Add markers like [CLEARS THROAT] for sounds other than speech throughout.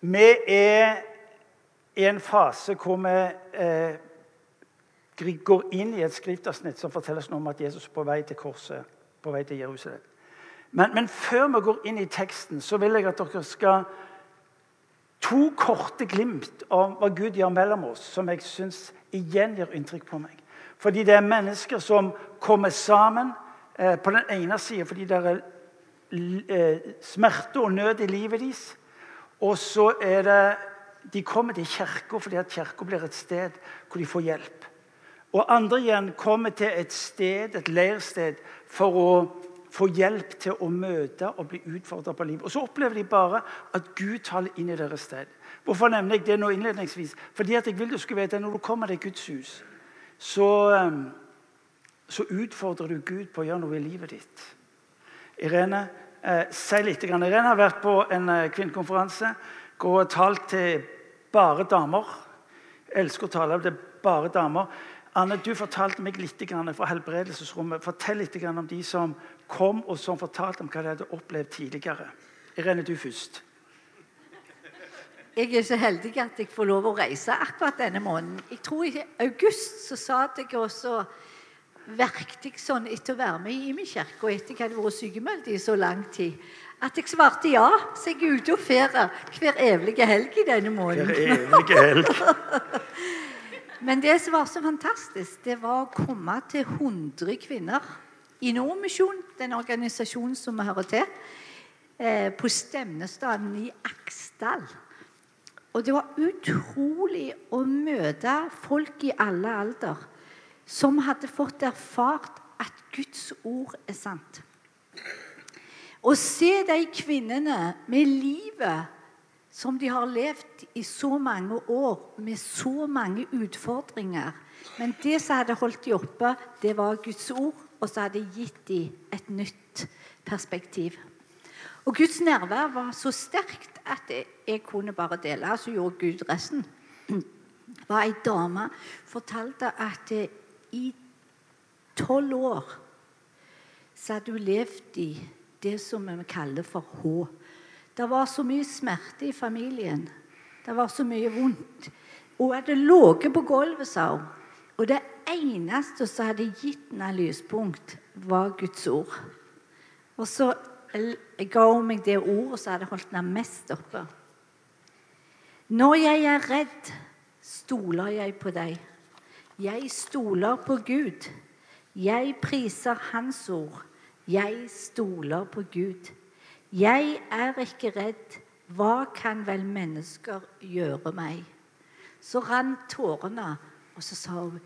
Vi er i en fase hvor vi eh, går inn i et skriftavsnitt som forteller oss om at Jesus er på vei til korset, på vei til Jerusalem. Men, men før vi går inn i teksten, så vil jeg at dere skal To korte glimt om hva Gud gjør mellom oss, som jeg syns igjen gjør inntrykk på meg. Fordi det er mennesker som kommer sammen eh, på den ene sida fordi det er eh, smerte og nød i livet deres. Og så er det De kommer til kirka fordi at kirka blir et sted hvor de får hjelp. Og andre igjen kommer til et sted, et leirsted for å få hjelp til å møte og bli utfordra på livet. Og så opplever de bare at Gud taler inn i deres sted. Hvorfor nevner jeg det nå innledningsvis? Fordi at jeg vil du skulle vite at Når du kommer til Guds hus, så, ehm, så utfordrer du Gud på å gjøre noe i livet ditt. Irene, eh, si litt. Irene har vært på en eh, kvinnekonferanse og talt til bare damer. Jeg elsker å tale til bare damer. Anne, du fortalte meg litt fra helbredelsesrommet. Fortell litt om de som kom og som fortalte om hva de hadde opplevd tidligere. Irene, du først. Jeg er så heldig at jeg får lov å reise akkurat denne måneden. Jeg tror I august så satt jeg også verket sånn etter å være med i min kirke, og etter jeg hadde vært sykemeldt i så lang tid, at jeg svarte ja. Så jeg er ute og ferier hver evige helg i denne måneden. Hver evige helg. [LAUGHS] Men det som var så fantastisk, det var å komme til 100 kvinner i Nordmisjon, den organisasjonen som vi hører til, eh, på stevnestaden i Aksdal. Og det var utrolig å møte folk i alle alder som hadde fått erfart at Guds ord er sant. Å se de kvinnene med livet som de har levd i så mange år, med så mange utfordringer. Men det som hadde holdt dem oppe, det var Guds ord, og så hadde gitt dem et nytt perspektiv. Og Guds nærvær var så sterkt at jeg kunne bare dele, så gjorde Gud resten. [CLEARS THROAT] Det var Ei dame fortalte at i tolv år så hadde hun levd i det som vi kaller for H. Det var så mye smerte i familien. Det var så mye vondt. Hun hadde ligget på gulvet, sa hun. Og det eneste som hadde gitt henne lyspunkt, var Guds ord. Og så ga hun meg det ordet som hadde holdt henne mest oppe. Når jeg er redd, stoler jeg på deg. Jeg stoler på Gud. Jeg priser Hans ord. Jeg stoler på Gud. 'Jeg er ikke redd. Hva kan vel mennesker gjøre meg?' Så rant tårene, og så sa hun,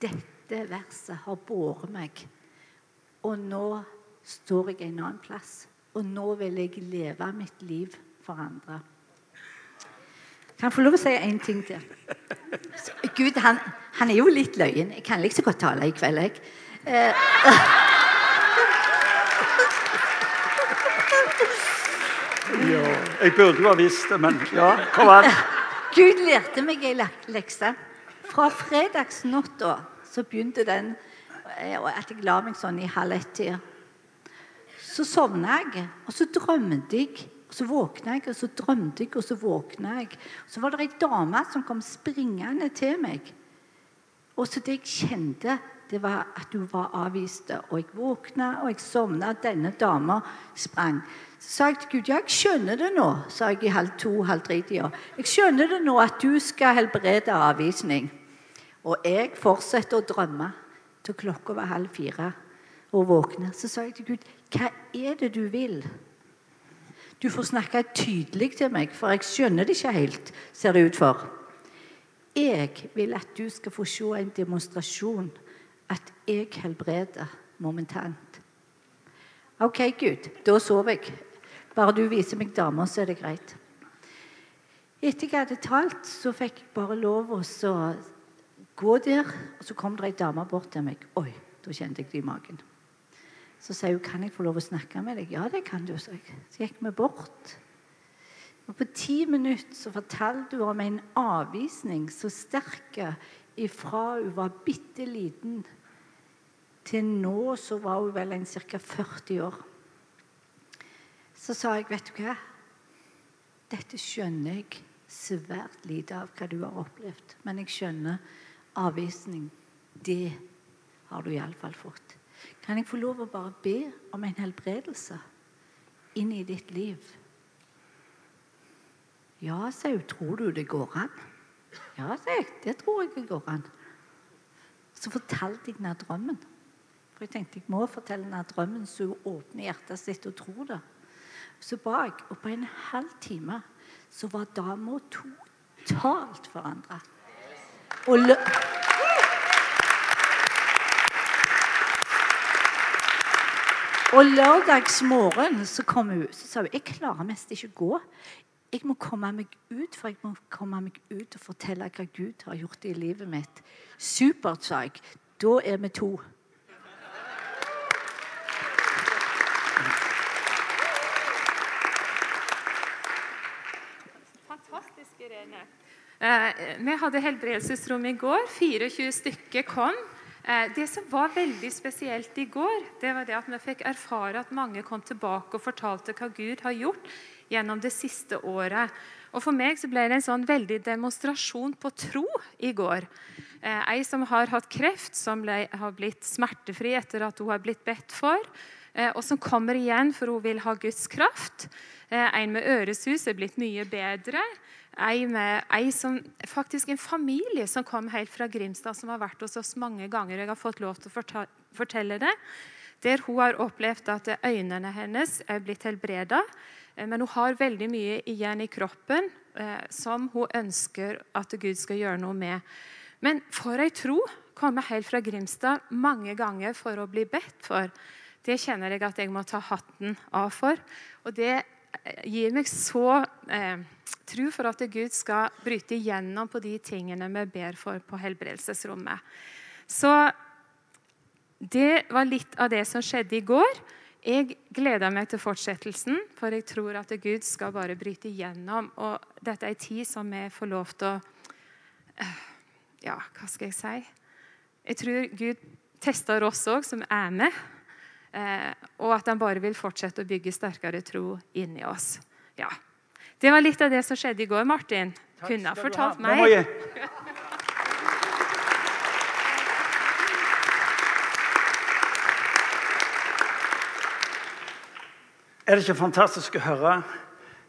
'Dette verset har båret meg.' Og nå står jeg en annen plass. Og nå vil jeg leve mitt liv for andre. Kan jeg få lov å si en ting til? Gud, han, han er jo litt løyen. Jeg kan liksom godt tale i kveld, jeg. Eh, Ja, jeg burde jo ha visst det, men ja, kom an. Gud lærte meg ei lekse. Fra fredagsnatta så begynte den eh, at jeg la meg sånn i halv ett-tida. Så sovna jeg, og så drømte jeg. Og så våkna jeg, og så drømte jeg, og så våkna jeg. Så var det ei dame som kom springende til meg. Og så det jeg kjente, det var at hun var avvist. Og jeg våkna, og jeg sovna. Denne dama sprang. Så sa jeg til Gud ja, jeg skjønner det nå, sa jeg i halv to-halv tre-tida. Jeg skjønner det nå at du skal helbrede avvisning. Og jeg fortsetter å drømme til klokka var halv fire og våkne. Så sa jeg til Gud, hva er det du vil? Du får snakke tydelig til meg, for jeg skjønner det ikke helt, ser det ut for. Jeg vil at du skal få se en demonstrasjon at jeg helbreder momentant. OK, Gud, da sover jeg. Bare du viser meg damer, så er det greit. Etter jeg hadde talt, så fikk jeg bare lov å gå der. Og så kom det ei dame bort til meg. Oi, da kjente jeg det i magen. Så sier hun, 'Kan jeg få lov å snakke med deg?' 'Ja, det kan du'. Så gikk vi bort. Og På ti minutter så fortalte hun om en avvisning så sterk ifra hun var bitte liten til nå så var hun vel en ca. 40 år. Så sa jeg, 'Vet du hva? dette skjønner jeg svært lite av hva du har opplevd, men jeg skjønner avvisning. Det har du iallfall fått. Kan jeg få lov å bare be om en helbredelse inn i ditt liv? Ja, sa hun. Tror du det går an? Ja, sa jeg. Det tror jeg det går an. Så fortalte jeg henne drømmen. For jeg tenkte jeg må fortelle henne drømmen, så hun åpner hjertet sitt og tror det. Så ba jeg, og på en halv time så var dama totalt forandra. Og lø Og lørdagsmorgen så kom hun så sa hun, jeg klarer mest ikke å gå. Jeg må komme meg ut, for jeg må komme meg ut og fortelle hva Gud har gjort i livet mitt. Supert, sa jeg. Da er vi to. Fantastisk, Irene. Eh, vi hadde helbredelsesrom i går. 24 stykker kom. Eh, det som var veldig spesielt i går, det var det at vi fikk erfare at mange kom tilbake og fortalte hva Gud har gjort gjennom det siste året. Og For meg så ble det en sånn veldig demonstrasjon på tro i går. Eh, ei som har hatt kreft, som ble, har blitt smertefri etter at hun har blitt bedt for. Eh, og som kommer igjen for hun vil ha Guds kraft. En med øresus er blitt mye bedre. Ei, med, ei som, faktisk en familie som kom helt fra Grimstad, som har vært hos oss mange ganger. Jeg har fått lov til å fortelle det. Der hun har opplevd at øynene hennes er blitt helbreda. Eh, men hun har veldig mye igjen i kroppen eh, som hun ønsker at Gud skal gjøre noe med. Men for ei tro komme helt fra Grimstad mange ganger for å bli bedt for. Det kjenner jeg at jeg må ta hatten av for. Og det gir meg så eh, tro for at Gud skal bryte igjennom på de tingene vi ber for på helbredelsesrommet. Så det var litt av det som skjedde i går. Jeg gleder meg til fortsettelsen, for jeg tror at Gud skal bare bryte igjennom. Og dette er en tid som vi får lov til å eh, Ja, hva skal jeg si? Jeg tror Gud tester oss òg, som er med. Eh, og at han bare vil fortsette å bygge sterkere tro inni oss. Ja. Det var litt av det som skjedde i går, Martin. Takk, Kunne ha fortalt ha. meg. Er det ikke fantastisk å høre?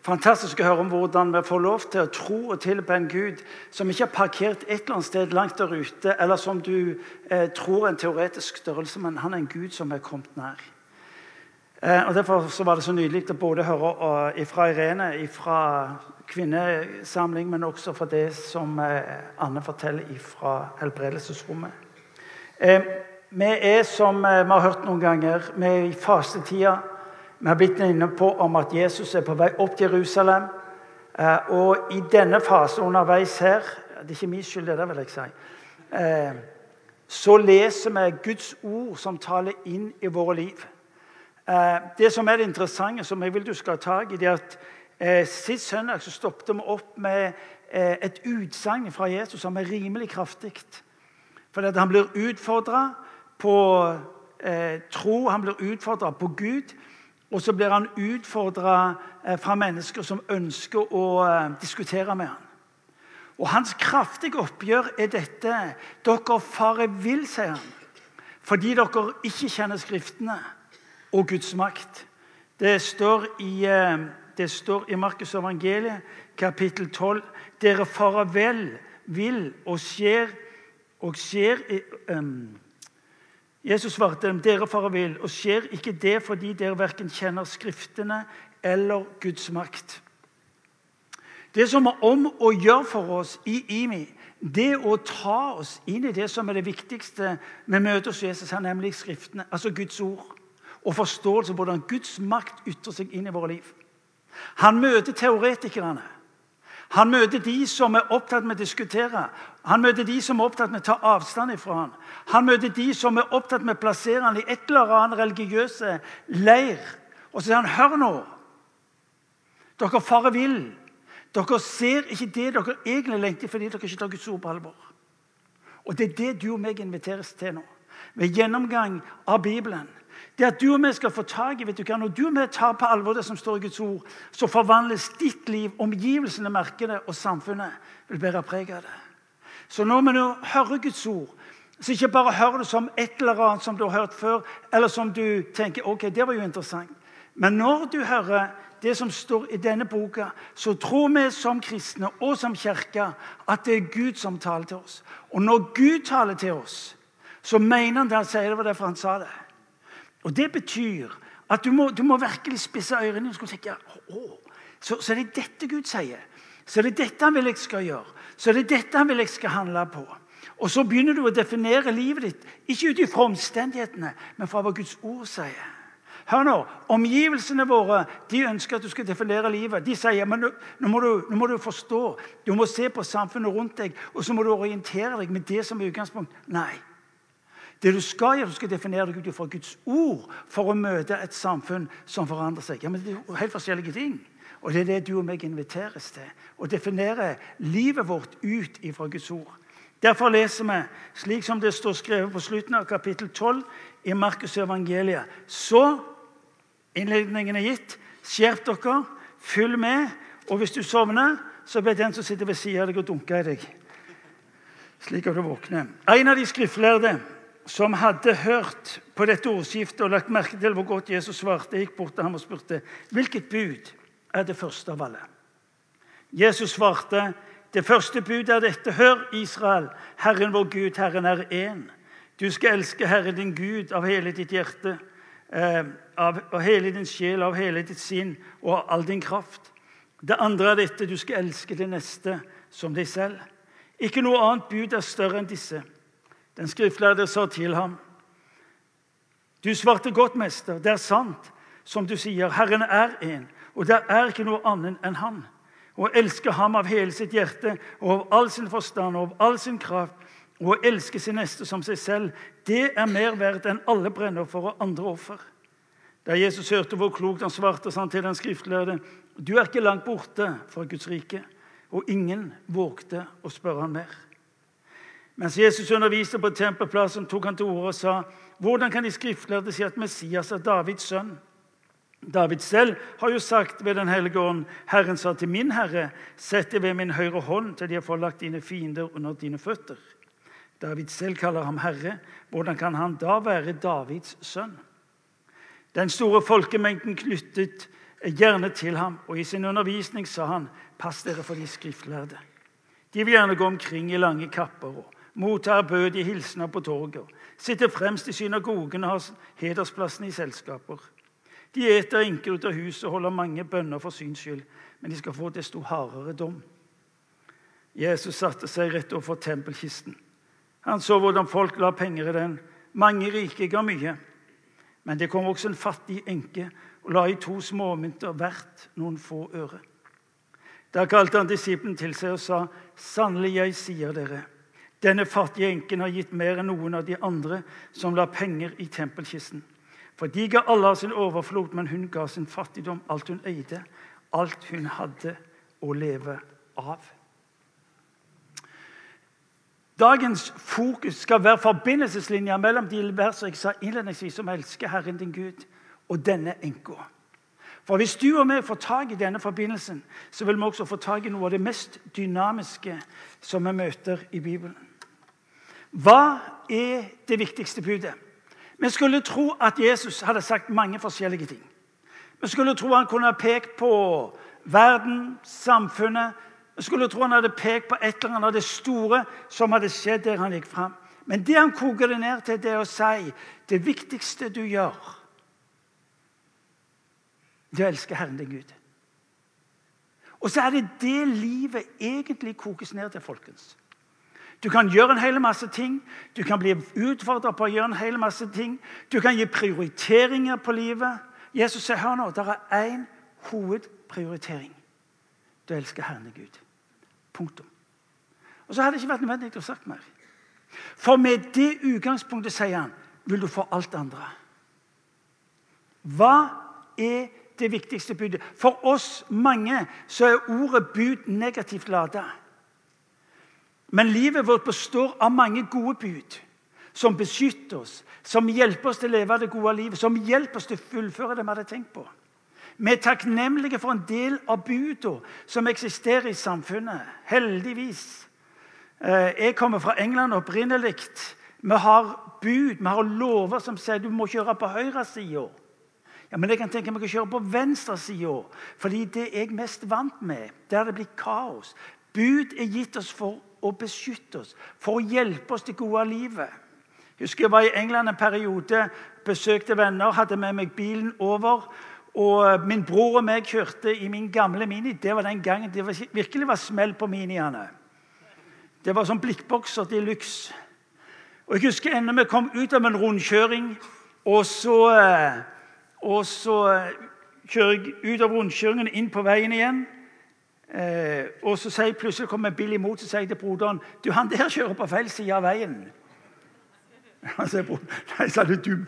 Fantastisk å høre om hvordan vi får lov til å tro og tilbe en Gud som ikke har parkert et eller annet sted langt der ute, eller som du eh, tror er en teoretisk størrelse, men han er en Gud som er kommet nær. Eh, og Derfor var det så nydelig å både høre fra Irene, fra kvinnesamling, men også fra det som eh, Anne forteller fra helbredelsesrommet. Eh, vi er, som vi har hørt noen ganger, vi er i fastetida. Vi har blitt inne på om at Jesus er på vei opp til Jerusalem. Eh, og i denne fasen underveis her Det er ikke min skyld, det der, vil jeg si. Eh, så leser vi Guds ord som taler inn i våre liv. Eh, det som er det interessante, som jeg vil du skal ha tak i, det er at Sist søndag så stoppet vi opp med et utsagn fra Jesus som er rimelig kraftig. Fordi han blir utfordra på tro, han blir utfordra på Gud. Og så blir han utfordra eh, fra mennesker som ønsker å eh, diskutere med ham. Og Hans kraftige oppgjør er dette. Dere farer vill, sier han, fordi dere ikke kjenner Skriftene og Guds makt. Det står i, eh, i Markus evangeliet, kapittel 12. Dere farer vel, vil og skjer og skjer um, Jesus svarte dem, dere farer vill, og skjer ikke det fordi dere verken kjenner Skriftene eller Guds makt. Det som er om å gjøre for oss i IMI, det å ta oss inn i det som er det viktigste vi møter hos Jesus, er nemlig Skriftene, altså Guds ord. Og forståelse av hvordan Guds makt ytrer seg inn i våre liv. Han møter teoretikerne. Han møter de som er opptatt med å diskutere. Han møter de som er opptatt med å ta avstand ifra ham. Han møter de som er opptatt med å plassere ham i et eller annet religiøse leir. Og så sier han, 'Hør nå. Dere farer vill. Dere ser ikke det dere egentlig lengter fordi dere ikke tar Guds ord på alvor.' Og Det er det du og meg inviteres til nå. ved gjennomgang av Bibelen, det at du og vi skal få tak i vet du hva, Når du og vi tar på alvor det som står i Guds ord, så forvandles ditt liv, omgivelsene merker det, og samfunnet vil bære preg av det. Så når vi nå hører Guds ord, så ikke bare hører det som et eller annet som du har hørt før, eller som du tenker ok, det var jo interessant. Men når du hører det som står i denne boka, så tror vi som kristne og som kirke at det er Gud som taler til oss. Og når Gud taler til oss, så mener han det han sier. Det var derfor han sa det. Og Det betyr at du må, du må virkelig spisse ørene og tenke å, så, så er det dette Gud sier. Så er det dette han vil jeg skal gjøre. Så er det dette han vil jeg skal handle på. Og så begynner du å definere livet ditt, ikke ut ifra omstendighetene, men fra hva Guds ord sier. Hør nå, Omgivelsene våre de ønsker at du skal definere livet. De sier men nå, nå, må du, nå må du forstå, du må se på samfunnet rundt deg, og så må du orientere deg med det som er utgangspunkt. Nei. Det du skal gjøre, du skal definere deg ut fra Guds ord for å møte et samfunn som forandrer seg. Ja, men Det er jo helt forskjellige ting. Og det er det du og meg inviteres til. Å definere livet vårt ut fra Guds ord. Derfor leser vi, slik som det står skrevet på slutten av kapittel 12 i Markus' evangeliet. Så innledningen er gitt. Skjerp dere, følg med. Og hvis du sovner, så be den som sitter ved siden av deg, og dunke i deg. Slik at du våkner. En av de skriftlærde som hadde hørt på dette ordskiftet og lagt merke til hvor godt Jesus svarte, gikk bort til ham og spurte hvilket bud er det første av alle. Jesus svarte, det første budet er dette. Hør, Israel, Herren vår Gud, Herren er én. Du skal elske Herren din Gud av hele ditt hjerte, eh, av, hele din sjel, av hele ditt sinn og av all din kraft. Det andre er dette. Du skal elske det neste som deg selv. Ikke noe annet bud er større enn disse. Den skriftlærde sa til ham, 'Du svarte godt, mester. Det er sant, som du sier. Herren er én, og det er ikke noe annet enn Han.' Å elske ham av hele sitt hjerte og av all sin forstand og av all sin kraft, og å elske sin neste som seg selv, det er mer verdt enn alle brennoffer og andre offer. Da Jesus hørte hvor klokt han svarte, sa han til den skriftlærde, 'Du er ikke langt borte fra Guds rike.' Og ingen vågte å spørre ham mer. Mens Jesus underviste på tempelplassen, tok han til orde og sa hvordan kan de skriftlærde si at Messias er Davids sønn? David selv har jo sagt ved Den hellige ånd, Herren sa til min herre, sett deg ved min høyre hånd til de har forlagt dine fiender under dine føtter. David selv kaller ham herre. Hvordan kan han da være Davids sønn? Den store folkemengden knyttet gjerne til ham, og i sin undervisning sa han, pass dere for de skriftlærde. De vil gjerne gå omkring i lange kapper og mottar ærbødige hilsener på torget, sitter fremst i synagogen og har hedersplassen i selskaper. De eter enker ut av huset og holder mange bønner for syns skyld, men de skal få desto hardere dom. Jesus satte seg rett overfor tempelkisten. Han så hvordan folk la penger i den. Mange rike ga mye. Men det kom også en fattig enke og la i to småmynter hvert noen få øre. Da kalte han disiplen til seg og sa, 'Sannelig, jeg sier dere:" Denne fattige enken har gitt mer enn noen av de andre som la penger i tempelkisten. For de ga alle av sin overflod, men hun ga sin fattigdom, alt hun eide, alt hun hadde å leve av. Dagens fokus skal være forbindelseslinja mellom de versene jeg sa innledningsvis, som elsker Herren din Gud, og denne enka. For Hvis du og vi får tak i denne forbindelsen, så vil vi også få tak i noe av det mest dynamiske som vi møter i Bibelen. Hva er det viktigste budet? Vi skulle tro at Jesus hadde sagt mange forskjellige ting. Vi skulle tro han kunne ha pekt på verden, samfunnet. Vi skulle tro han hadde pekt på et eller annet av det store som hadde skjedd der han gikk fram. Men det han koker det ned til, det er å si det viktigste du gjør, det er å elske Herren din Gud. Og så er det det livet egentlig kokes ned til, folkens. Du kan gjøre en hel masse ting. Du kan bli utfordra på å gjøre en hel masse ting. Du kan gi prioriteringer på livet. Jesus sier hør nå, det er én hovedprioritering. Du elsker Herren Gud. Punktum. Og så hadde det ikke vært nødvendig å sagt mer. For med det utgangspunktet, sier han, vil du få alt det andre. Hva er det viktigste budet? For oss mange så er ordet bud negativt lada. Men livet vårt består av mange gode bud som beskytter oss, som hjelper oss til å leve det gode livet, som hjelper oss til å fullføre det vi hadde tenkt på. Vi er takknemlige for en del av budene som eksisterer i samfunnet. Heldigvis. Eh, jeg kommer fra England opprinnelig. Vi har bud, vi har lover som sier du må kjøre på høyresida. Ja, men jeg kan tenke meg å kjøre på venstresida, fordi det er jeg mest vant med. Der det blir kaos. Bud er gitt oss for å beskytte oss, for å hjelpe oss til gode livet. Husker jeg var i England en periode, besøkte venner, hadde med meg bilen over. Og Min bror og meg kjørte i min gamle Mini. Det var den gangen det virkelig var smell på Miniene. Det var sånn blikkbokser de luxe. Og Jeg husker enda vi kom ut av en rundkjøring, og så, eh, og så eh, kjører jeg ut av rundkjøringen inn på veien igjen. Eh, og så sier plutselig kommer en bil imot så sier jeg til broderen du, han der kjører på feil side av veien. [LAUGHS] Han sier Nei, sa du, du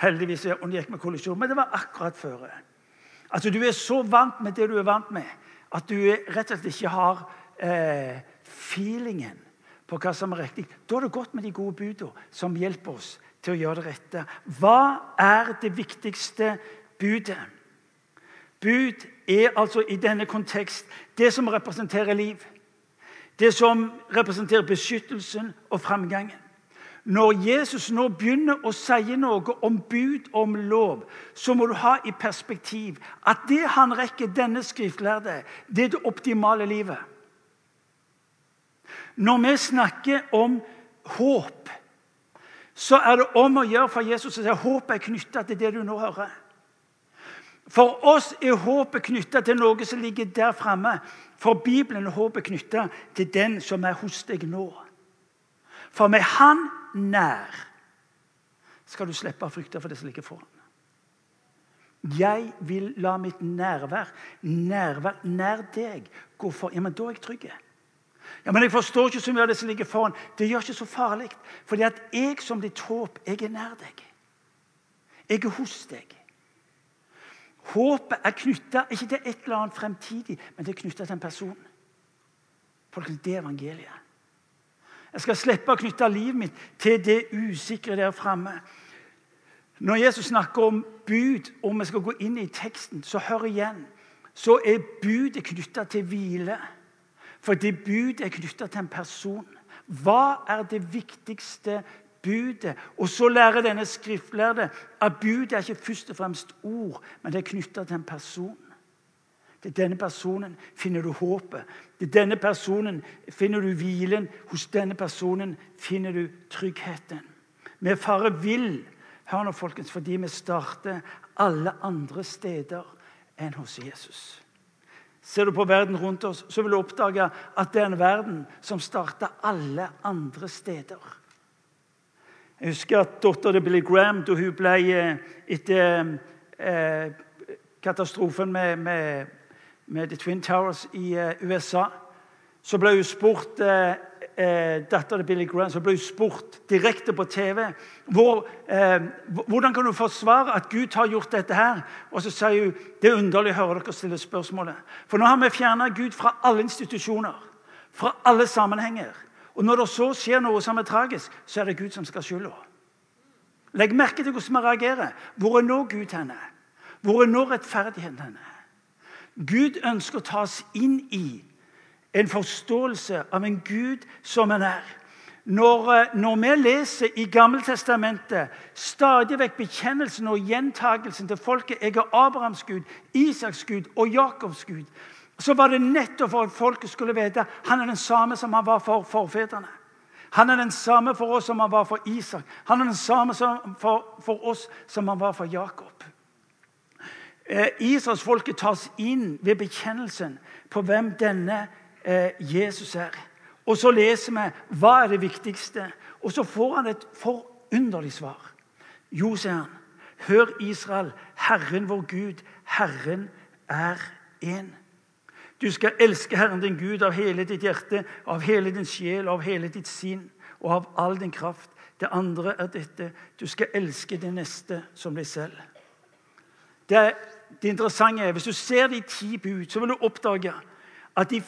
Heldigvis unngikk vi kollisjon, men det var akkurat før. Altså, Du er så vant med det du er vant med, at du rett og slett ikke har eh, feelingen på hva som er riktig. Da er det godt med de gode budene som hjelper oss til å gjøre det rette. Hva er det viktigste budet? Bud er altså i denne kontekst det som representerer liv. Det som representerer beskyttelsen og framgangen. Når Jesus nå begynner å si noe om bud og om lov, så må du ha i perspektiv at det han rekker denne skriftlærde, det er det optimale livet. Når vi snakker om håp, så er det om å gjøre for Jesus å si håpet er knytta til det du nå hører. For oss er håpet knytta til noe som ligger der framme. For Bibelen er håpet knytta til den som er hos deg nå. For med Han nær skal du slippe å frykte for det som ligger foran. Jeg vil la mitt nærvær, nærvær nær deg, gå for Ja, men da er jeg trygg. Ja, men jeg forstår ikke så mye av det som ligger foran. Det gjør ikke så farlig. Fordi at jeg som ditt håp, jeg er nær deg. Jeg er hos deg. Håpet er knytta ikke til et eller annet fremtidig, men det er knytta til en person. Folkens, det er evangeliet. Jeg skal slippe å knytte livet mitt til det usikre der framme. Når Jesus snakker om bud, om vi skal gå inn i teksten, så hør igjen. Så er budet knytta til hvile. For det budet er knytta til en person. Hva er det viktigste budet? Og så lærer denne skriftlærde at budet er ikke først og fremst ord, men det er knytta til en person. Til denne personen finner du håpet. Til denne personen finner du hvilen. Hos denne personen finner du tryggheten. Vi farer fare vill hør nå folkens, fordi vi starter alle andre steder enn hos Jesus. Ser du på verden rundt oss, så vil du oppdage at det er en verden som starter alle andre steder. Jeg husker at datteren Billy Graham, da hun ble eh, etter eh, katastrofen med, med med The Twin Towers i eh, USA, så ble hun spurt uh, uh, datteren Billy Graham så ble hun spurt direkte på TV hvor, hvordan kan du forsvare at Gud har gjort dette. her? Og så sier hun det er underlig å høre dere stille spørsmålet. For nå har vi fjerna Gud fra alle institusjoner, fra alle sammenhenger. Og når det så skjer noe som er tragisk, så er det Gud som skal skylda. Legg merke til hvordan vi reagerer. Hvor er nå Gud henne? Hvor er nå rettferdigheten henne? Gud ønsker å ta oss inn i en forståelse av en Gud som en er. Når, eh, når vi leser i Gammeltestamentet stadig vekk bekjennelsen og gjentagelsen til folket Jeg er Abrahams Gud, Isaks Gud og Jakobs Gud. Så var det nettopp for at folket skulle vite han er den samme som han var for forfedrene. Han er den samme for oss som han var for Isak. Han er den samme for, for oss som han var for Jakob. Eh, Israelsfolket tas inn ved bekjennelsen på hvem denne eh, Jesus er. Og så leser vi hva er det viktigste, og så får han et forunderlig svar. Jo, sier han, hør Israel, Herren vår Gud, Herren er én. Du skal elske Herren din Gud av hele ditt hjerte, av hele din sjel, av hele ditt sinn og av all din kraft. Det andre er dette du skal elske det neste som deg selv. Det det interessante er, Hvis du ser de ti bud, så vil du oppdage at de,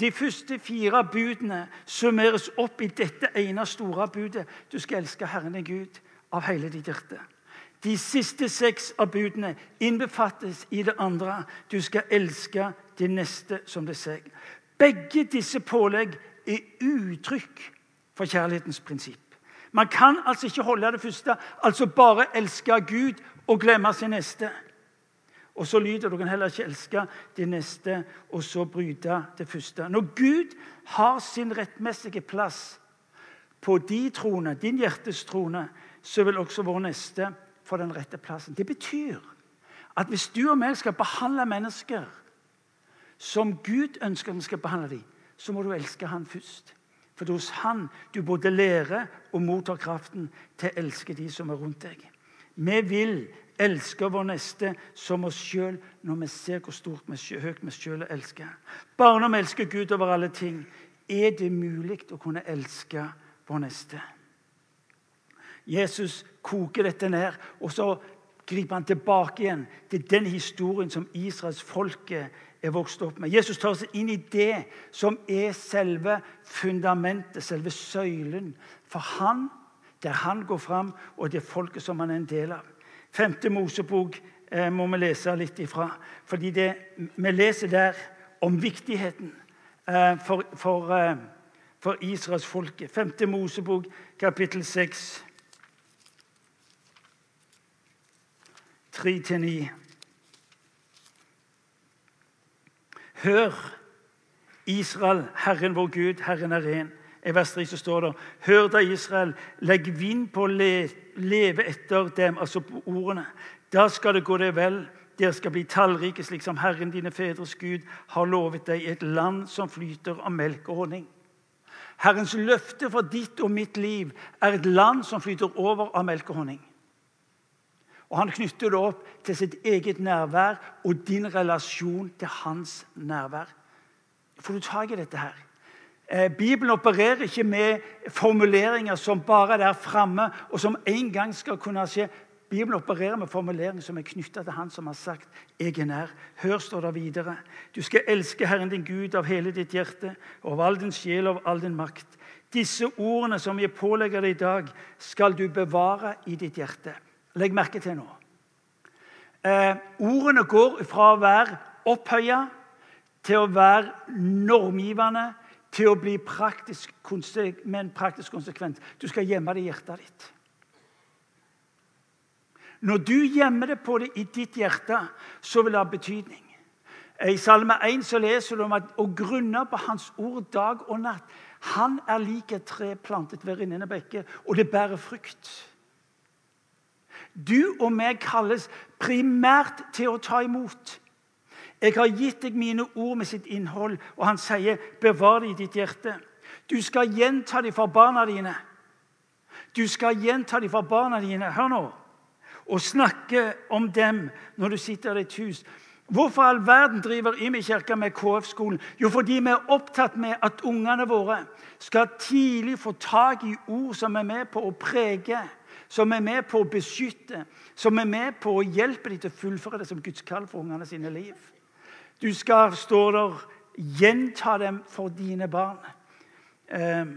de første fire budene summeres opp i dette ene store budet. Du skal elske Herren din Gud av hele ditt hjerte. De siste seks av budene innbefattes i det andre. Du skal elske de neste som det seg. Begge disse pålegg er uttrykk for kjærlighetens prinsipp. Man kan altså ikke holde det første, altså bare elske Gud og glemme sin neste. Og så lyder du kan heller ikke elske de neste og så bryte det første. Når Gud har sin rettmessige plass på de trone, din hjertes trone, så vil også vår neste få den rette plassen. Det betyr at hvis du og meg skal behandle mennesker som Gud ønsker vi skal behandle dem, så må du elske Han først. For det er hos Han du både lærer og mottar kraften til å elske de som er rundt deg. Vi vil elske vår neste som oss sjøl når vi ser hvor stort vi, høyt vi sjøl elsker. Bare når vi elsker Gud over alle ting, er det mulig å kunne elske vår neste. Jesus koker dette ned, og så griper han tilbake igjen til den historien som Israels folke er vokst opp med. Jesus tar seg inn i det som er selve fundamentet, selve søylen for han, der han går fram, og det folket som han er en del av. Femte Mosebok eh, må vi lese litt ifra. fordi det, vi leser der om viktigheten eh, for, for, eh, for Israels folke. Femte Mosebok, kapittel 6. 3-9. Hør, Israel, Herren vår Gud, Herren er ren. I vers 3 så står det Hør da, Israel, legg vind på å leve etter dem, altså på ordene. Da skal det gå deg vel. Dere skal bli tallrike, slik som Herren dine fedres Gud har lovet deg, i et land som flyter av melk og honning. Herrens løfte for ditt og mitt liv er et land som flyter over av melk og honning. Og Han knytter det opp til sitt eget nærvær og din relasjon til hans nærvær. Får du tak i dette her? Eh, Bibelen opererer ikke med formuleringer som bare er der framme, og som en gang skal kunne skje. Bibelen opererer med formuleringer som er knytta til Han som har sagt 'Jeg er nær'. Hør, står det videre. Du skal elske Herren din Gud av hele ditt hjerte, og av all din sjel og av all din makt. Disse ordene som jeg pålegger deg i dag, skal du bevare i ditt hjerte. Legg merke til nå. Eh, ordene går fra å være opphøya til å være normgivende, til å bli praktisk, med en praktisk konsekvens. Du skal gjemme det i hjertet ditt. Når du gjemmer det på det i ditt hjerte, så vil det ha betydning. I Salme 1 så leser du om at å grunne på Hans ord dag og natt. Han er lik et tre plantet ved rinnende bekke, og det bærer frukt. Du og meg kalles primært til å ta imot. Jeg har gitt deg mine ord med sitt innhold, og han sier, bevar det i ditt hjerte. Du skal gjenta dem for barna dine. Du skal gjenta dem for barna dine. Hør nå. Og snakke om dem når du sitter i ditt hus. Hvorfor all verden driver Imi kirke med KF-skolen? Jo, fordi vi er opptatt med at ungene våre skal tidlig få tak i ord som er med på å prege som er med på å beskytte, som er med på å hjelpe dem til å fullføre det som Guds kall for ungene sine liv. Du skal, står der, gjenta dem for dine barn. Eh,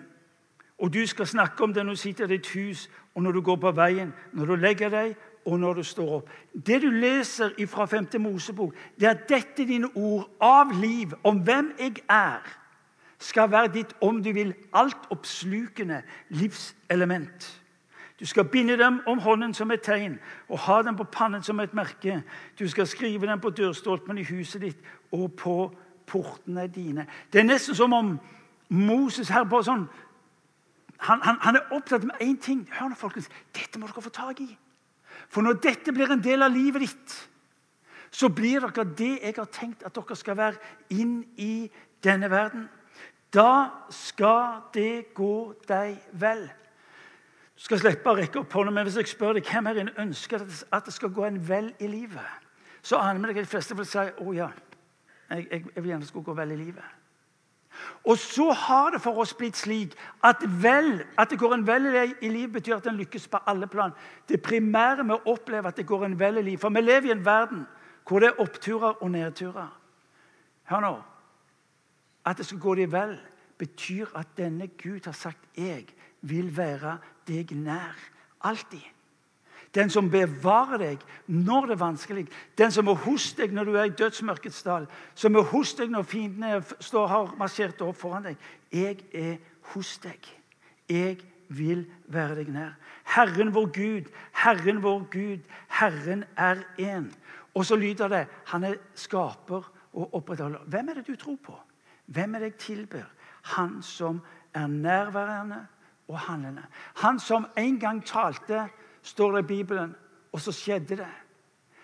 og du skal snakke om det når du sitter i ditt hus, og når du går på veien, når du legger deg, og når du står opp. Det du leser fra 5. Mosebok, det er at dette dine ord av liv, om hvem jeg er, skal være ditt, om du vil, altoppslukende livselement. Du skal binde dem om hånden som et tegn og ha dem på pannen som et merke. Du skal skrive dem på dørstolpen i huset ditt og på portene dine. Det er nesten som om Moses her på sånn han, han, han er opptatt med én ting. Hør nå, folkens. Dette må dere få tak i. For når dette blir en del av livet ditt, så blir dere det jeg har tenkt at dere skal være inn i denne verden. Da skal det gå deg vel. Du skal slippe å rekke opp hånda, men hvis jeg spør deg hvem her inne ønsker at det skal gå en vel i livet, så aner vi at de fleste vil si å ja, jeg, jeg, jeg vil gjerne skulle gå vel i livet. Og så har det for oss blitt slik at, vel, at det går en vel i livet, betyr at en lykkes på alle plan. Det primære med å oppleve at det går en vel i livet For vi lever i en verden hvor det er oppturer og nedturer. Hør nå. at det skal gå dem vel, betyr at denne Gud har sagt 'jeg vil være deg nær'. Alltid. Den som bevarer deg når det er vanskelig. Den som er hos deg når du er i dødsmørkets dal. Som er hos deg når fiendene står, har marsjert opp foran deg. Jeg er hos deg. Jeg vil være deg nær. Herren vår Gud, Herren vår Gud, Herren er én. Og så lyder det Han er skaper og opprettholder. Hvem er det du tror på? Hvem er det jeg tilber? Han som er nærværende og handlende. Han som en gang talte, står det i Bibelen, og så skjedde det.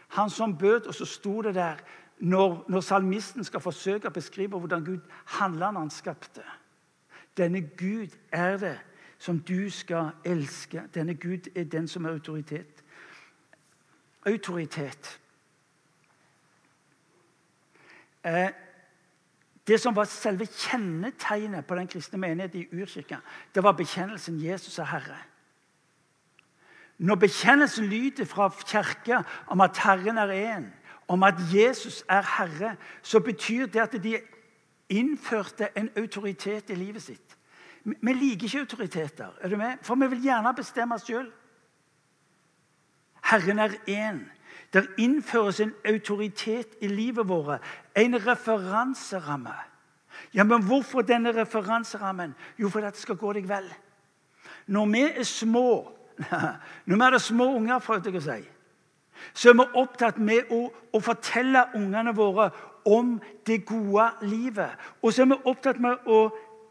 Han som bød, og så sto det der når, når salmisten skal forsøke å beskrive hvordan Gud handla når han skapte. Denne Gud er det som du skal elske. Denne Gud er den som er autoritet. Autoritet. Eh, det som var selve kjennetegnet på den kristne menighet i urkirka, det var bekjennelsen Jesus er Herre. Når bekjennelsen lyder fra kirka om at Herren er én, om at Jesus er Herre, så betyr det at de innførte en autoritet i livet sitt. Vi liker ikke autoriteter, er du med? for vi vil gjerne bestemme sjøl. Herren er én. Der innføres en autoritet i livet vårt, en referanseramme. Ja, Men hvorfor denne referanserammen? Jo, fordi det skal gå deg vel. Når vi er små, [LAUGHS] når vi er små unger, prøvde jeg å si, så er vi opptatt med å, å fortelle ungene våre om det gode livet. Og så er vi opptatt med å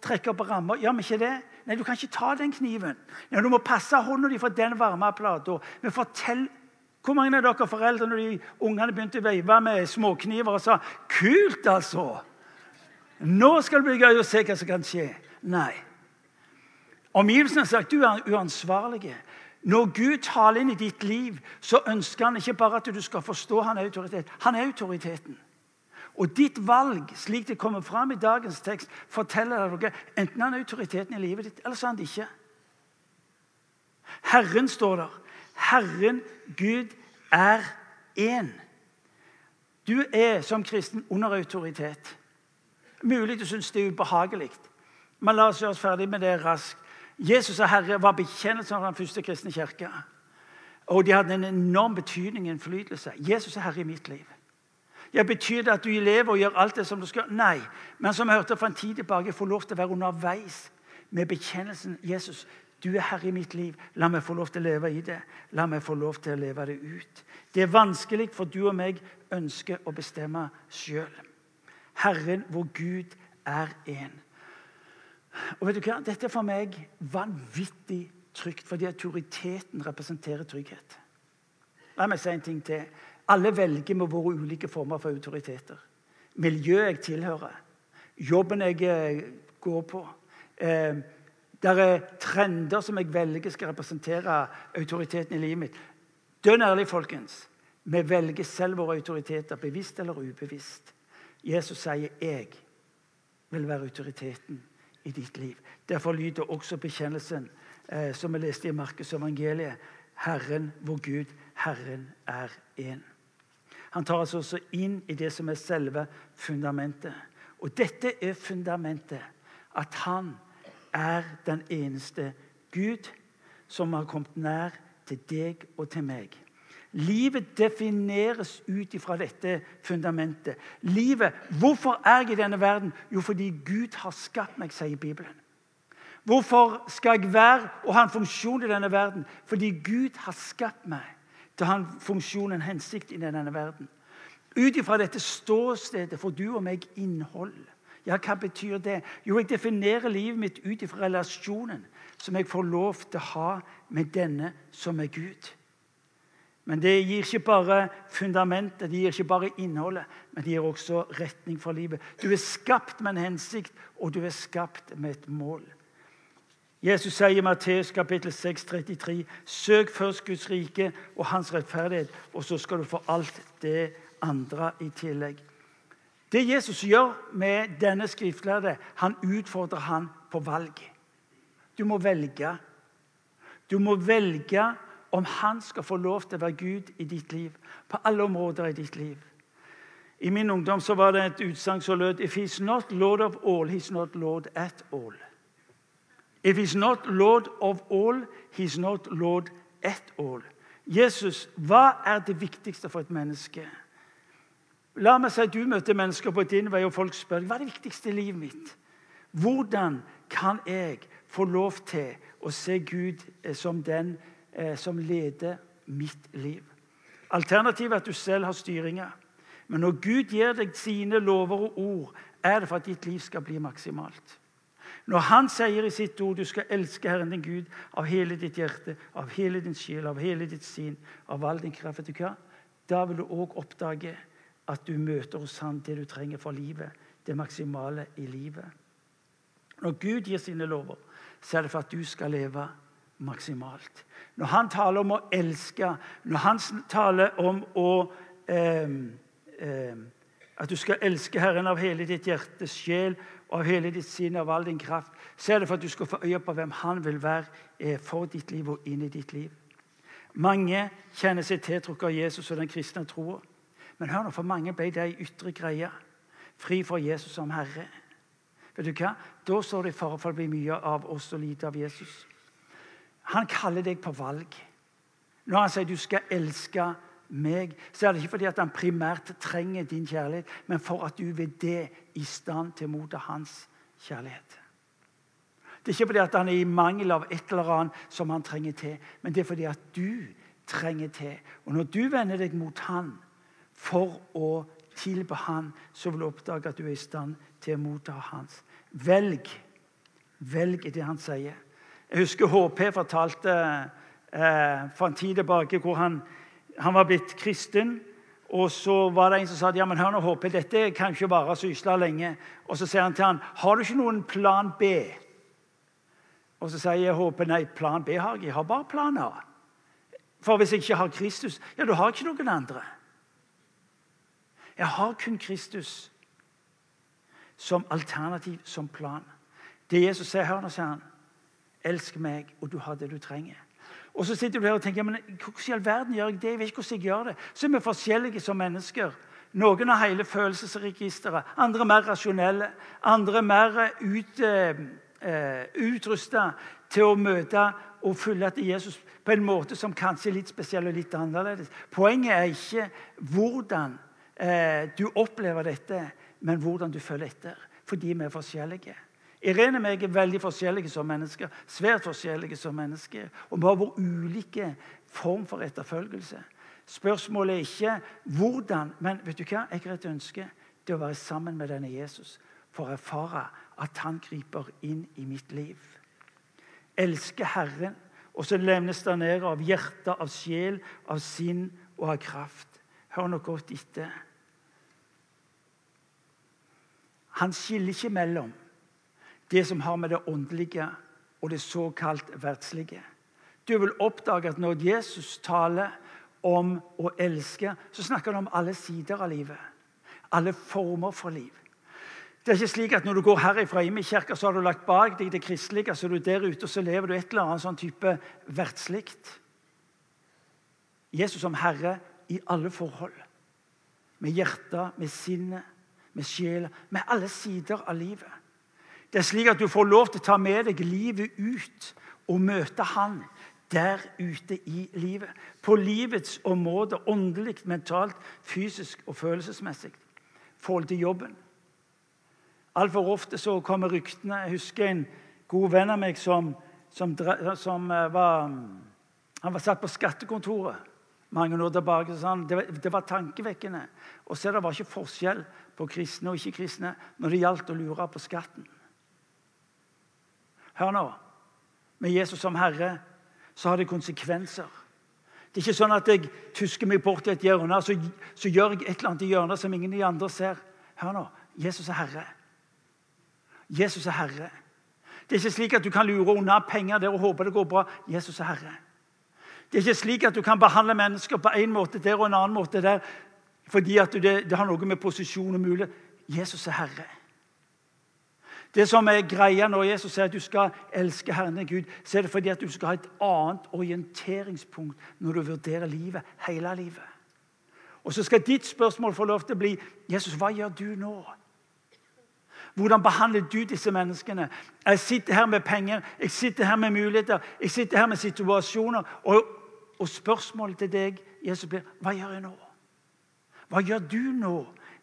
trekke opp rammer. Gjør vi ikke det? Nei, du kan ikke ta den kniven. Nei, Du må passe hånda di for den varme plata. Vi forteller hvor mange av dere foreldre når de ungene begynte å veive med småkniver og sa 'Kult, altså!' Nå skal det bli gøy å se hva som kan skje. Nei. Omgivelsene har sagt du er uansvarlig. Når Gud taler inn i ditt liv, så ønsker han ikke bare at du skal forstå han er autoritet. Han er autoriteten. Og ditt valg, slik det kommer fram i dagens tekst, forteller dere enten han er autoriteten i livet ditt, eller så er han det ikke. Herren står der. Herren Gud er én. Du er som kristen under autoritet. Mulig du syns det er ubehagelig, men la oss gjøre oss ferdig med det raskt. Jesus og Herre var bekjennelsen av den første kristne kirke. Og de hadde en enorm betydning og innflytelse. Jesus er Herre i mitt liv. Ja, Betyr det at du lever og gjør alt det som du skal? Nei. Men som jeg hørte for en tid tilbake, får lov til å være underveis med bekjennelsen. Jesus, du er herre i mitt liv. La meg få lov til å leve i det. La meg få lov til å leve det ut. Det er vanskelig, for du og meg ønsker å bestemme sjøl. Herren, vår Gud, er én. Og vet du hva? Dette er for meg vanvittig trygt, fordi autoriteten representerer trygghet. La meg si en ting til. Alle velger med våre ulike former for autoriteter. Miljøet jeg tilhører, jobben jeg eh, går på. Eh, det er trender som jeg velger skal representere autoriteten i livet mitt. Dønn ærlig, folkens. Vi velger selv våre autoriteter, bevisst eller ubevisst. Jesus sier 'jeg vil være autoriteten i ditt liv'. Derfor lyder også bekjennelsen eh, som vi leste i Markus evangeliet. Herren, vår Gud, Herren er én. Han tar oss også inn i det som er selve fundamentet. Og dette er fundamentet. At han er den eneste Gud som har kommet nær til deg og til meg. Livet defineres ut ifra dette fundamentet. Livet, Hvorfor er jeg i denne verden? Jo, fordi Gud har skapt meg, sier Bibelen. Hvorfor skal jeg være og ha en funksjon i denne verden? Fordi Gud har skapt meg til å ha en funksjon, en hensikt i denne verden. Ut ifra dette ståstedet får du og meg innhold. Ja, hva betyr det? Jo, jeg definerer livet mitt ut ifra relasjonen som jeg får lov til å ha med denne som er Gud. Men det gir ikke bare fundamentet, det gir ikke bare innholdet, men det gir også retning for livet. Du er skapt med en hensikt, og du er skapt med et mål. Jesus sier i Matteus kapittel 6, 33, Søk først Guds rike og hans rettferdighet, og så skal du få alt det andre i tillegg. Det Jesus gjør med denne skriftlærde, han utfordrer han på valg. Du må velge. Du må velge om han skal få lov til å være Gud i ditt liv. På alle områder i ditt liv. I min ungdom så var det et utsagn som lød If he's not lord of all, he's not lord at all. If he's not lord of all, he's not lord at all. Jesus, hva er det viktigste for et menneske? La meg si at Du møter mennesker på din vei, og folk spør hva er det viktigste i livet mitt. Hvordan kan jeg få lov til å se Gud eh, som den eh, som leder mitt liv? Alternativet er at du selv har styringa. Men når Gud gir deg sine lover og ord, er det for at ditt liv skal bli maksimalt. Når Han sier i sitt ord du skal elske Herren din Gud av hele ditt hjerte, av hele din sjel, av hele ditt sinn, av all din kraft, vet du hva? da vil du òg oppdage at du møter hos Han det du trenger for livet, det maksimale i livet. Når Gud gir sine lover, så er det for at du skal leve maksimalt. Når han taler om å elske, når han taler om å eh, eh, At du skal elske Herren av hele ditt hjertes sjel og av hele ditt sinn av all din kraft, så er det for at du skal få øye på hvem han vil være eh, for ditt liv og inn i ditt liv. Mange kjenner seg tiltrukket av Jesus og den kristne troa. Men hør nå, for mange ble det ei ytre greie. Fri for Jesus som Herre. Vet du hva? Da står det i fare for å bli mye av oss og lite av Jesus. Han kaller deg på valg. Når han sier du skal elske meg, så er det ikke fordi at han primært trenger din kjærlighet, men for at du ved det i stand til å motta hans kjærlighet. Det er ikke fordi at han er i mangel av et eller annet som han trenger til, men det er fordi at du trenger til. Og når du vender deg mot han for å tilbe han, så vil oppdage at du er i stand til å motta hans. Velg. Velg det han sier. Jeg husker HP fortalte eh, for en tid tilbake hvor han, han, var blitt kristen. Og så var det en som sa ja, men hør nå, HP, dette kan ikke vare så ysla lenge. Og så sier han til han, har du ikke noen plan B? Og så sier HP nei, plan B har jeg. Jeg har bare plan A. For hvis jeg ikke har Kristus, ja, du har ikke noen andre. Jeg har kun Kristus som alternativ, som plan. Det Jesus sier her, nå sier han Elsk meg, og du har det du trenger. Og så sitter du her og tenker men hvordan i all verden gjør jeg det? Jeg vet ikke hvordan jeg gjør det. Så er vi forskjellige som mennesker. Noen har hele følelsesregisteret, andre mer rasjonelle. Andre mer ut, eh, eh utrusta til å møte og følge etter Jesus på en måte som kanskje er litt spesiell og litt annerledes. Poenget er ikke hvordan du opplever dette, men hvordan du følger etter. Fordi vi er forskjellige. Irene og meg er veldig forskjellige som mennesker. Svært forskjellige som mennesker. Og vi har vår ulike form for etterfølgelse. Spørsmålet er ikke hvordan, men vet du hva? jeg har et ønske. Det å være sammen med denne Jesus for å erfare at han griper inn i mitt liv. Elske Herren, og så levnes det ned av hjerte, av sjel, av sinn og av kraft. Hør nå godt etter. Han skiller ikke mellom det som har med det åndelige og det såkalt verdslige. Du vil oppdage at når Jesus taler om å elske, så snakker han om alle sider av livet. Alle former for liv. Det er ikke slik at Når du går herifra inn i kirka, så har du lagt bak deg det kristelige, så er du der ute og så lever du et eller annet sånn type verdslikt. Jesus som Herre i alle forhold. Med hjertet, med sinnet, med sjela, med alle sider av livet. Det er slik at du får lov til å ta med deg livet ut og møte Han der ute i livet. På livets område, åndelig, mentalt, fysisk og følelsesmessig. Forhold til jobben. Altfor ofte så kommer ryktene Jeg husker en god venn av meg som, som, som eh, var Han var satt på skattekontoret mange år tilbake. Så han, det, var, det var tankevekkende å se det var ikke forskjell på kristne og ikke-kristne når det gjaldt å lure på skatten. Hør nå. Med Jesus som Herre så har det konsekvenser. Det er ikke sånn at jeg tusker meg bort i et hjørne så, så gjør jeg et eller annet i hjørnet som ingen de andre ser. Hør nå. Jesus er Herre. Jesus er Herre. Det er ikke slik at du kan lure unna penger der og håpe det går bra. Jesus er Herre. Det er ikke slik at du kan behandle mennesker på en måte der og en annen måte der fordi det, det har noe med posisjon og mulighet Jesus er Herre. Det som er greia når Jesus sier at du skal elske Herren din Gud, så er det fordi at du skal ha et annet orienteringspunkt når du vurderer livet, hele livet. Og så skal ditt spørsmål få lov til å bli Jesus, hva gjør du nå? Hvordan behandler du disse menneskene? Jeg sitter her med penger, jeg sitter her med muligheter, jeg sitter her med situasjoner. Og, og spørsmålet til deg, Jesus, blir hva gjør jeg nå? Hva gjør du nå,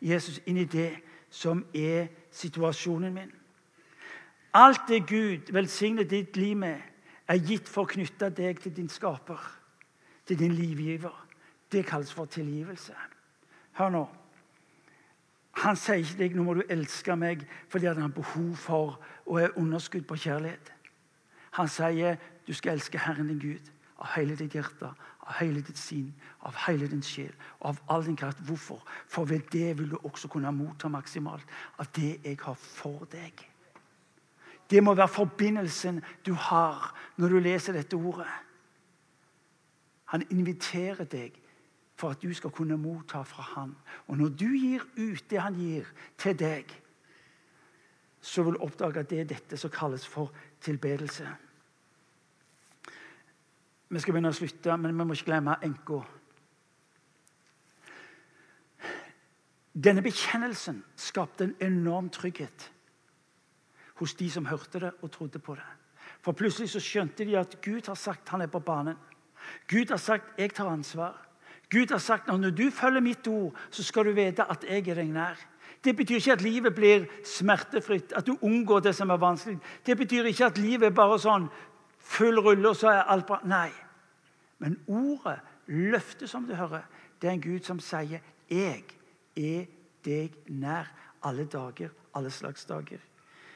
Jesus, inni det som er situasjonen min? Alt det Gud velsigner ditt liv med, er gitt for å knytte deg til din skaper, til din livgiver. Det kalles for tilgivelse. Hør nå. Han sier ikke deg nå må du elske meg fordi han har behov for og er underskudd på kjærlighet. Han sier du skal elske Herren din Gud av hele ditt hjerte, av hele ditt sinn, av hele din sjel og av all din kraft. Hvorfor? For ved det vil du også kunne motta maksimalt av det jeg har for deg. Det må være forbindelsen du har når du leser dette ordet. Han inviterer deg for at du skal kunne motta fra han. Og når du gir ut det han gir til deg, så vil du oppdage at det er dette som kalles for tilbedelse. Vi skal begynne å slutte, men vi må ikke glemme enka. Denne bekjennelsen skapte en enorm trygghet hos de som hørte det og trodde på det. For plutselig så skjønte de at Gud har sagt han er på banen. Gud har sagt 'jeg tar ansvar'. Gud har sagt når du følger mitt ord, så skal du vite at jeg er deg nær. Det betyr ikke at livet blir smertefritt, at du unngår det som er vanskelig. Det betyr ikke at livet er bare sånn full rulle, og så er alt bra. Nei. Men ordet, løftet som du hører, det er en Gud som sier 'Jeg er deg nær alle dager, alle slags dager'.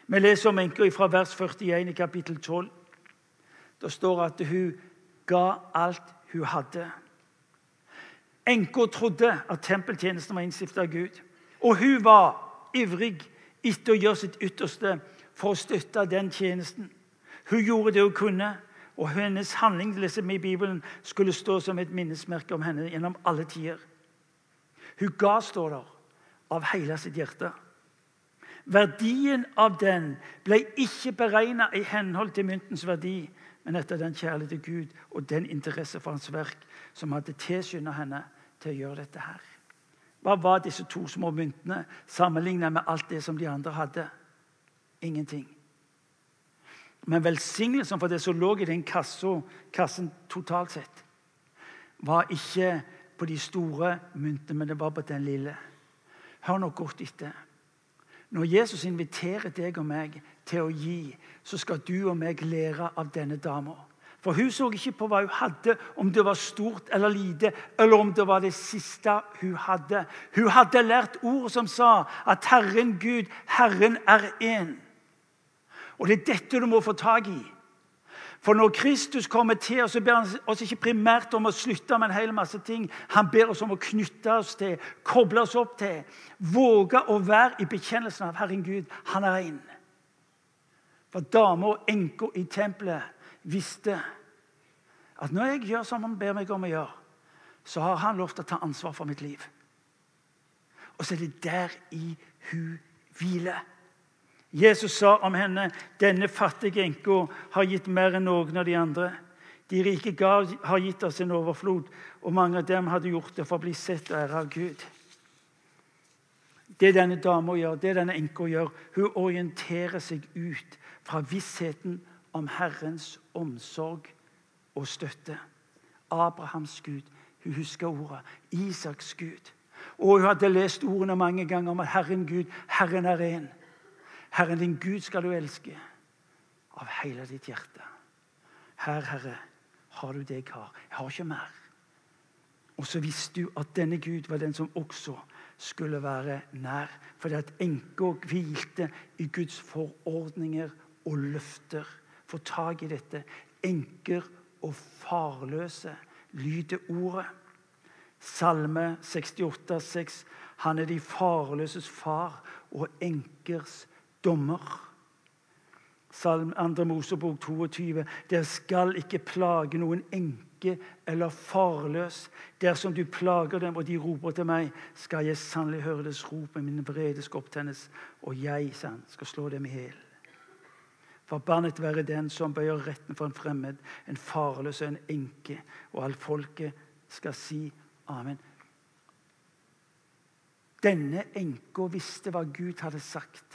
Vi leser om enka fra vers 41 i kapittel 12. Det står at hun ga alt hun hadde. Enka trodde at tempeltjenesten var innstifta av Gud. Og hun var ivrig etter å gjøre sitt ytterste for å støtte den tjenesten. Hun gjorde det hun kunne, og hennes handling leser vi i Bibelen, skulle stå som et minnesmerke om henne gjennom alle tider. Hun ga, står der, av hele sitt hjerte. Verdien av den ble ikke beregna i henhold til myntens verdi, men etter den kjærlighet til Gud og den interesse for hans verk som hadde tilskynda henne til å gjøre dette her. Hva var disse to små myntene sammenlignet med alt det som de andre hadde? Ingenting. Men velsignelsen for det som lå i den kassen, kassen totalt sett, var ikke på de store myntene, men det var på den lille. Hør nå godt etter. Når Jesus inviterer deg og meg til å gi, så skal du og meg lære av denne dama. For hun så ikke på hva hun hadde, om det var stort eller lite, eller om det var det siste hun hadde. Hun hadde lært ord som sa at Herren Gud, Herren er én. Og det er dette du må få tak i. For når Kristus kommer til oss, så ber han oss ikke primært om å slutte med en hel masse ting. Han ber oss om å knytte oss til, koble oss opp til, våge å være i bekjennelsen av Herren Gud. Han er én. For dama og enka i tempelet visste at når jeg gjør som han ber meg om å gjøre, så har han lov til å ta ansvar for mitt liv. Og så er det der i hun hviler. Jesus sa om henne denne fattige enka har gitt mer enn noen av de andre. De rike gav har gitt oss en overflod, og mange av dem hadde gjort det for å bli sett og ære av Gud. Det denne dama gjør, det denne enka gjør, hun orienterer seg ut fra vissheten om Herrens omsorg og støtte. Abrahams Gud. Hun husker ordet. Isaks Gud. Og hun hadde lest ordene mange ganger om at Herren Gud, Herren er én. Herren din Gud skal du elske av hele ditt hjerte. Her, Herre, har du det jeg har. Jeg har ikke mer. Og så visste du at denne Gud var den som også skulle være nær. Fordi at enka hvilte i Guds forordninger og løfter få tak i dette. Enker og farløse lyder ordet. Salme 68, 6. Han er de farløses far og enkers dommer. Salm 2. Mosebok 22. Dere skal ikke plage noen enke eller farløs. Dersom du plager dem, og de roper til meg, skal jeg sannelig høre deres rop, men min vrede skal opptennes, og jeg, skal slå dem i hjel. Forbannet være den som bøyer retten for en fremmed, en farløs og en enke. Og alt folket skal si amen. Denne enka visste hva Gud hadde sagt.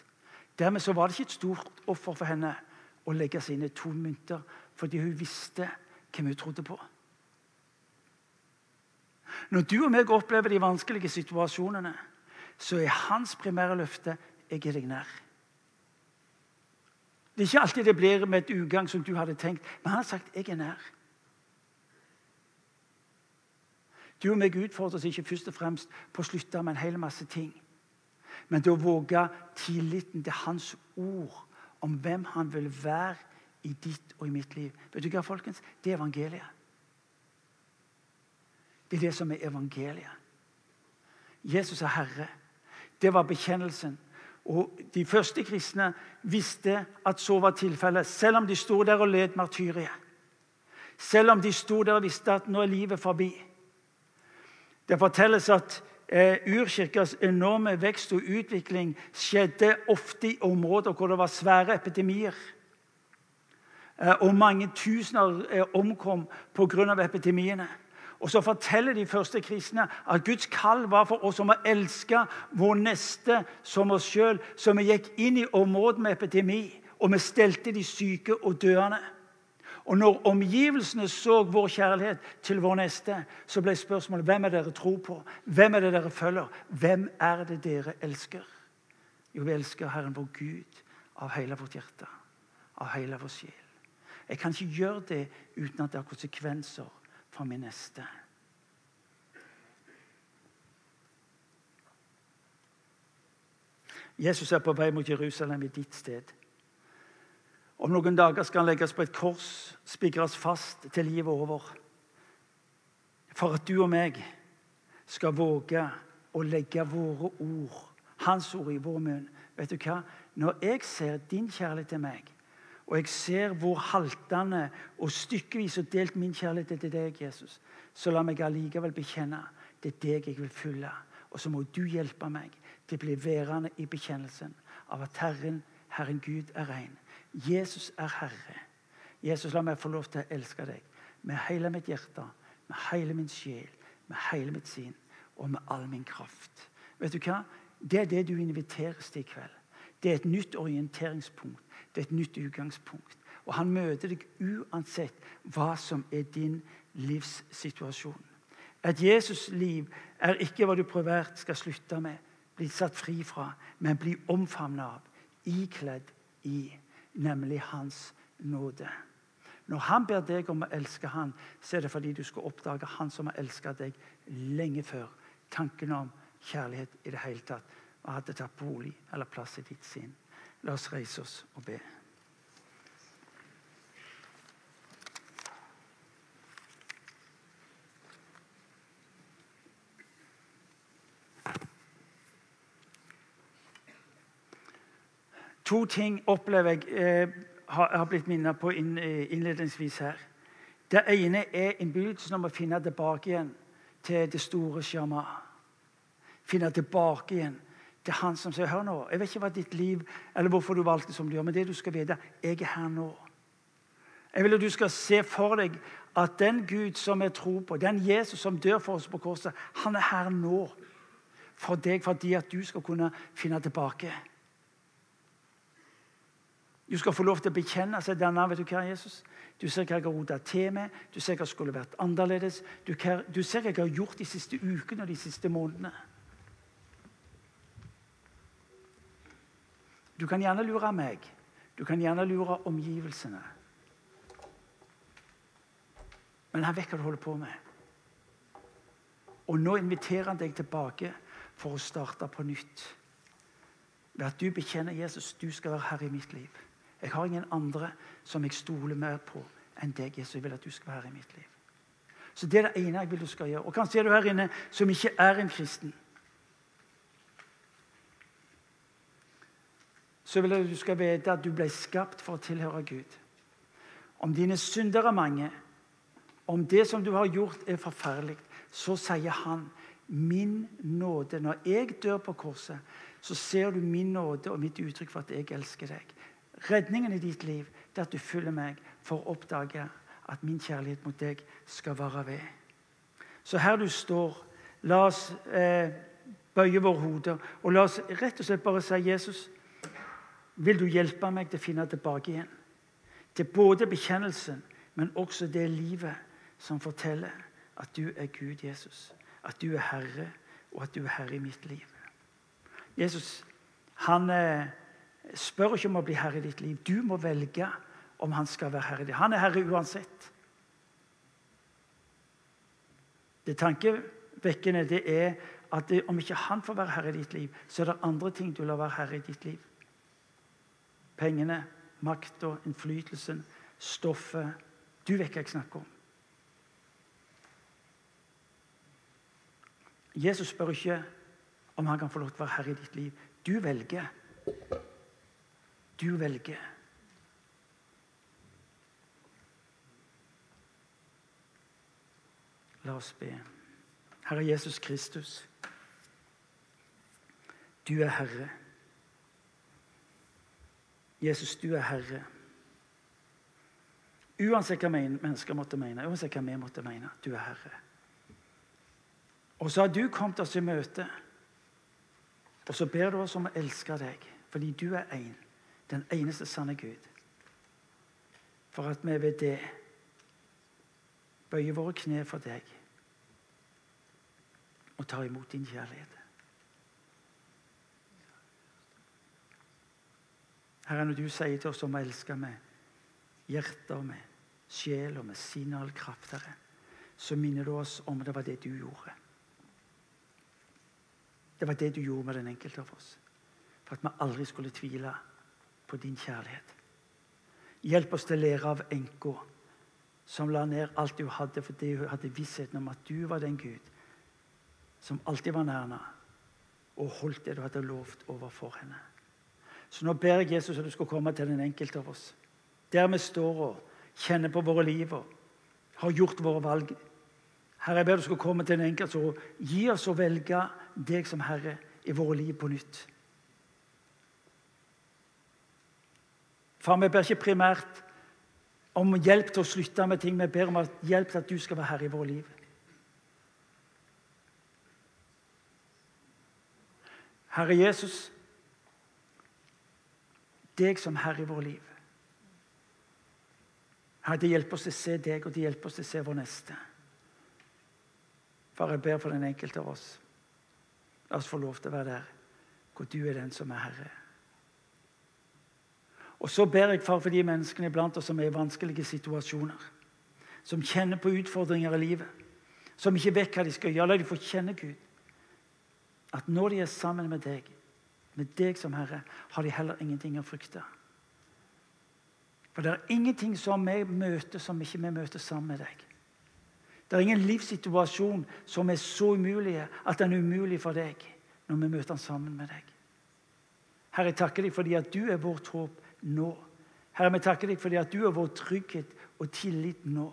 Dermed så var det ikke et stort offer for henne å legge sine to mynter, fordi hun visste hvem hun trodde på. Når du og meg opplever de vanskelige situasjonene, så er hans primære løfte 'jeg er deg nær'. Det er ikke alltid det blir med et ugang som du hadde tenkt, men han har sagt 'jeg er nær'. Du og meg utfordres ikke først og fremst på å slutte med en hel masse ting, men til å våge tilliten til hans ord om hvem han vil være i ditt og i mitt liv. Vet du hva, folkens? Det er evangeliet. Det er det som er evangeliet. Jesus er Herre. Det var bekjennelsen. Og De første kristne visste at så var tilfellet, selv om de sto der og led martyriet. Selv om de sto der og visste at nå er livet forbi. Det fortelles at eh, urkirkas enorme vekst og utvikling skjedde ofte i områder hvor det var svære epidemier. Eh, og mange tusener eh, omkom pga. epidemiene. Og så forteller de første kristne at Guds kall var for oss om å elske vår neste som oss sjøl. Så vi gikk inn i området med epidemi, og vi stelte de syke og døende. Og når omgivelsene så vår kjærlighet til vår neste, så ble spørsmålet hvem er dere tror på? Hvem er det dere følger? Hvem er det dere elsker? Jo, vi elsker Herren vår Gud av hele vårt hjerte, av hele vår sjel. Jeg kan ikke gjøre det uten at det har konsekvenser for min neste. Jesus er på vei mot Jerusalem i ditt sted. Om noen dager skal han legges på et kors, spikres fast til livet over. For at du og meg skal våge å legge våre ord, hans ord, i vår munn. Vet du hva? Når jeg ser din kjærlighet til meg, og jeg ser hvor haltende og stykkevis og delt min kjærlighet er til deg, Jesus, så la meg allikevel bekjenne det er deg jeg vil følge. Og så må du hjelpe meg til å bli værende i bekjennelsen av at Herren, Herren Gud, er ren. Jesus er Herre. Jesus, la meg få lov til å elske deg med hele mitt hjerte, med hele min sjel, med hele mitt sinn og med all min kraft. Vet du hva? Det er det du inviteres til i kveld. Det er et nytt orienteringspunkt. Det er et nytt utgangspunkt. Og han møter deg uansett hva som er din livssituasjon. Et Jesus-liv er ikke hva du prøvert skal slutte med, bli satt fri fra, men bli omfavnet av, ikledd i nemlig Hans nåde. Når han ber deg om å elske han, så er det fordi du skal oppdage han som har elsket deg lenge før tanken om kjærlighet i det hele tatt og hadde tatt bolig eller plass i ditt sinn. La oss reise oss og be. To ting opplever jeg eh, har, blitt minnet på eh, innledningsvis her. Det ene er innbydelsen om å finne tilbake igjen til det store Shama. Finne tilbake igjen til han som sier 'Hør nå, jeg vet ikke hva ditt liv eller hvorfor du valgte som du gjør, men det du skal vite, jeg er her nå'. Jeg vil at du skal se for deg at den Gud som jeg tror på, den Jesus som dør for oss på korset, han er her nå for deg, fordi at du skal kunne finne tilbake. Du skal få lov til å bekjenne seg denne. vet Du hva, Jesus? Du ser hva jeg har rota til med, du ser hva skulle vært annerledes. Du, du ser hva jeg har gjort de siste ukene og de siste månedene. Du kan gjerne lure meg. Du kan gjerne lure omgivelsene. Men han vet hva du holder på med. Og nå inviterer han deg tilbake for å starte på nytt. Ved at du bekjenner Jesus, du skal være herre i mitt liv. Jeg har ingen andre som jeg stoler mer på enn deg, Jesus. Jeg vil at du skal være i mitt liv. Så Det er det ene jeg vil du skal gjøre. Og Kanskje er du her inne som ikke er en kristen. Så vil jeg at du skal vite at du ble skapt for å tilhøre Gud. Om dine synder er mange, om det som du har gjort, er forferdelig, så sier han min nåde. Når jeg dør på korset, så ser du min nåde og mitt uttrykk for at jeg elsker deg. Redningen i ditt liv er at du følger meg for å oppdage at min kjærlighet mot deg skal vare ved. Så her du står, la oss eh, bøye våre hoder og la oss rett og slett bare si Jesus, vil du hjelpe meg til å finne tilbake igjen? Til både bekjennelsen, men også det livet som forteller at du er Gud, Jesus. At du er Herre, og at du er Herre i mitt liv. Jesus han eh, spør ikke om å bli herre i ditt liv. Du må velge om han skal være herre i ditt Han er herre uansett. Det tankevekkende det er at det, om ikke han får være herre i ditt liv, så er det andre ting du lar være herre i ditt liv. Pengene, makta, innflytelsen, stoffet Du vet hva jeg snakker om. Jesus spør ikke om han kan få lov til å være herre i ditt liv. Du velger. Du velger. La oss be. Herre Jesus Kristus, du er Herre. Jesus, du er Herre. Uansett hva mennesker måtte mene, uansett hva vi måtte mene, du er Herre. Og så har du kommet oss i møte. Og så ber du oss om å elske deg, fordi du er en, den eneste sanne Gud. For at vi ved det bøyer våre kne for deg og tar imot din kjærlighet. Herre, når du sier til oss om å elske med hjerte og med sjel og med sin all kraft, Herre, så minner du oss om det var det du gjorde. Det var det du gjorde med den enkelte av oss. For at vi aldri skulle tvile på din kjærlighet. Hjelp oss til å lære av enka som la ned alt du hadde fordi hun hadde vissheten om at du var den Gud som alltid var nær henne og holdt det du hadde lovt overfor henne. Så nå ber jeg Jesus at du skal komme til den enkelte av oss. Der vi står og kjenner på våre liv og har gjort våre valg. Herre, jeg ber du skal komme til den enkelte og gi oss å velge deg som Herre i våre liv på nytt. Far, vi ber ikke primært om hjelp til å slutte med ting. Vi ber om hjelp til at du skal være herre i våre liv. Herre Jesus, deg som herre i våre liv. Herre, det hjelper oss til å se deg, og det hjelper oss til å se vår neste. Far, jeg ber for den enkelte av oss. La oss få lov til å være der hvor du er den som er herre. Og så ber jeg far for de menneskene iblant oss som er i vanskelige situasjoner. Som kjenner på utfordringer i livet. Som ikke vet hva de skal gjøre. La de få kjenne Gud. At når de er sammen med deg, med deg som Herre, har de heller ingenting å frykte. For det er ingenting som vi møter, som ikke vi møter sammen med deg. Det er ingen livssituasjon som er så umulig at den er umulig for deg når vi møter den sammen med deg. Herre, jeg takker deg fordi at du er vårt håp nå. Herre, vi takker deg fordi at du er vår trygghet og tillit nå.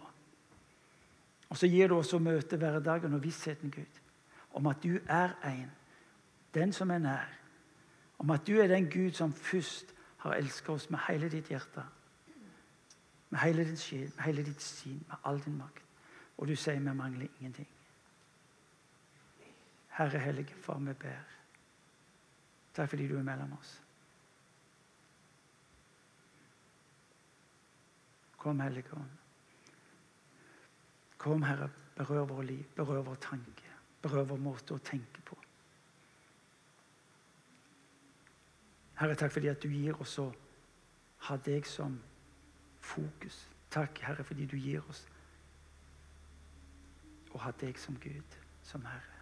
Og så gir du oss å møte hverdagen og vissheten, Gud, om at du er en, den som er nær. Om at du er den Gud som først har elsket oss med hele ditt hjerte. Med hele din sjel, med hele ditt sinn, med all din makt. Og du sier vi mangler ingenting. Herre Hellige Far, vi ber. Takk fordi du er mellom oss. Kom, Hellige Ånd. Kom, Herre, berør våre liv, berør vår tanke, berør vår måte å tenke på. Herre, takk fordi at du gir oss å ha deg som fokus. Takk, Herre, fordi du gir oss å ha deg som Gud, som Herre.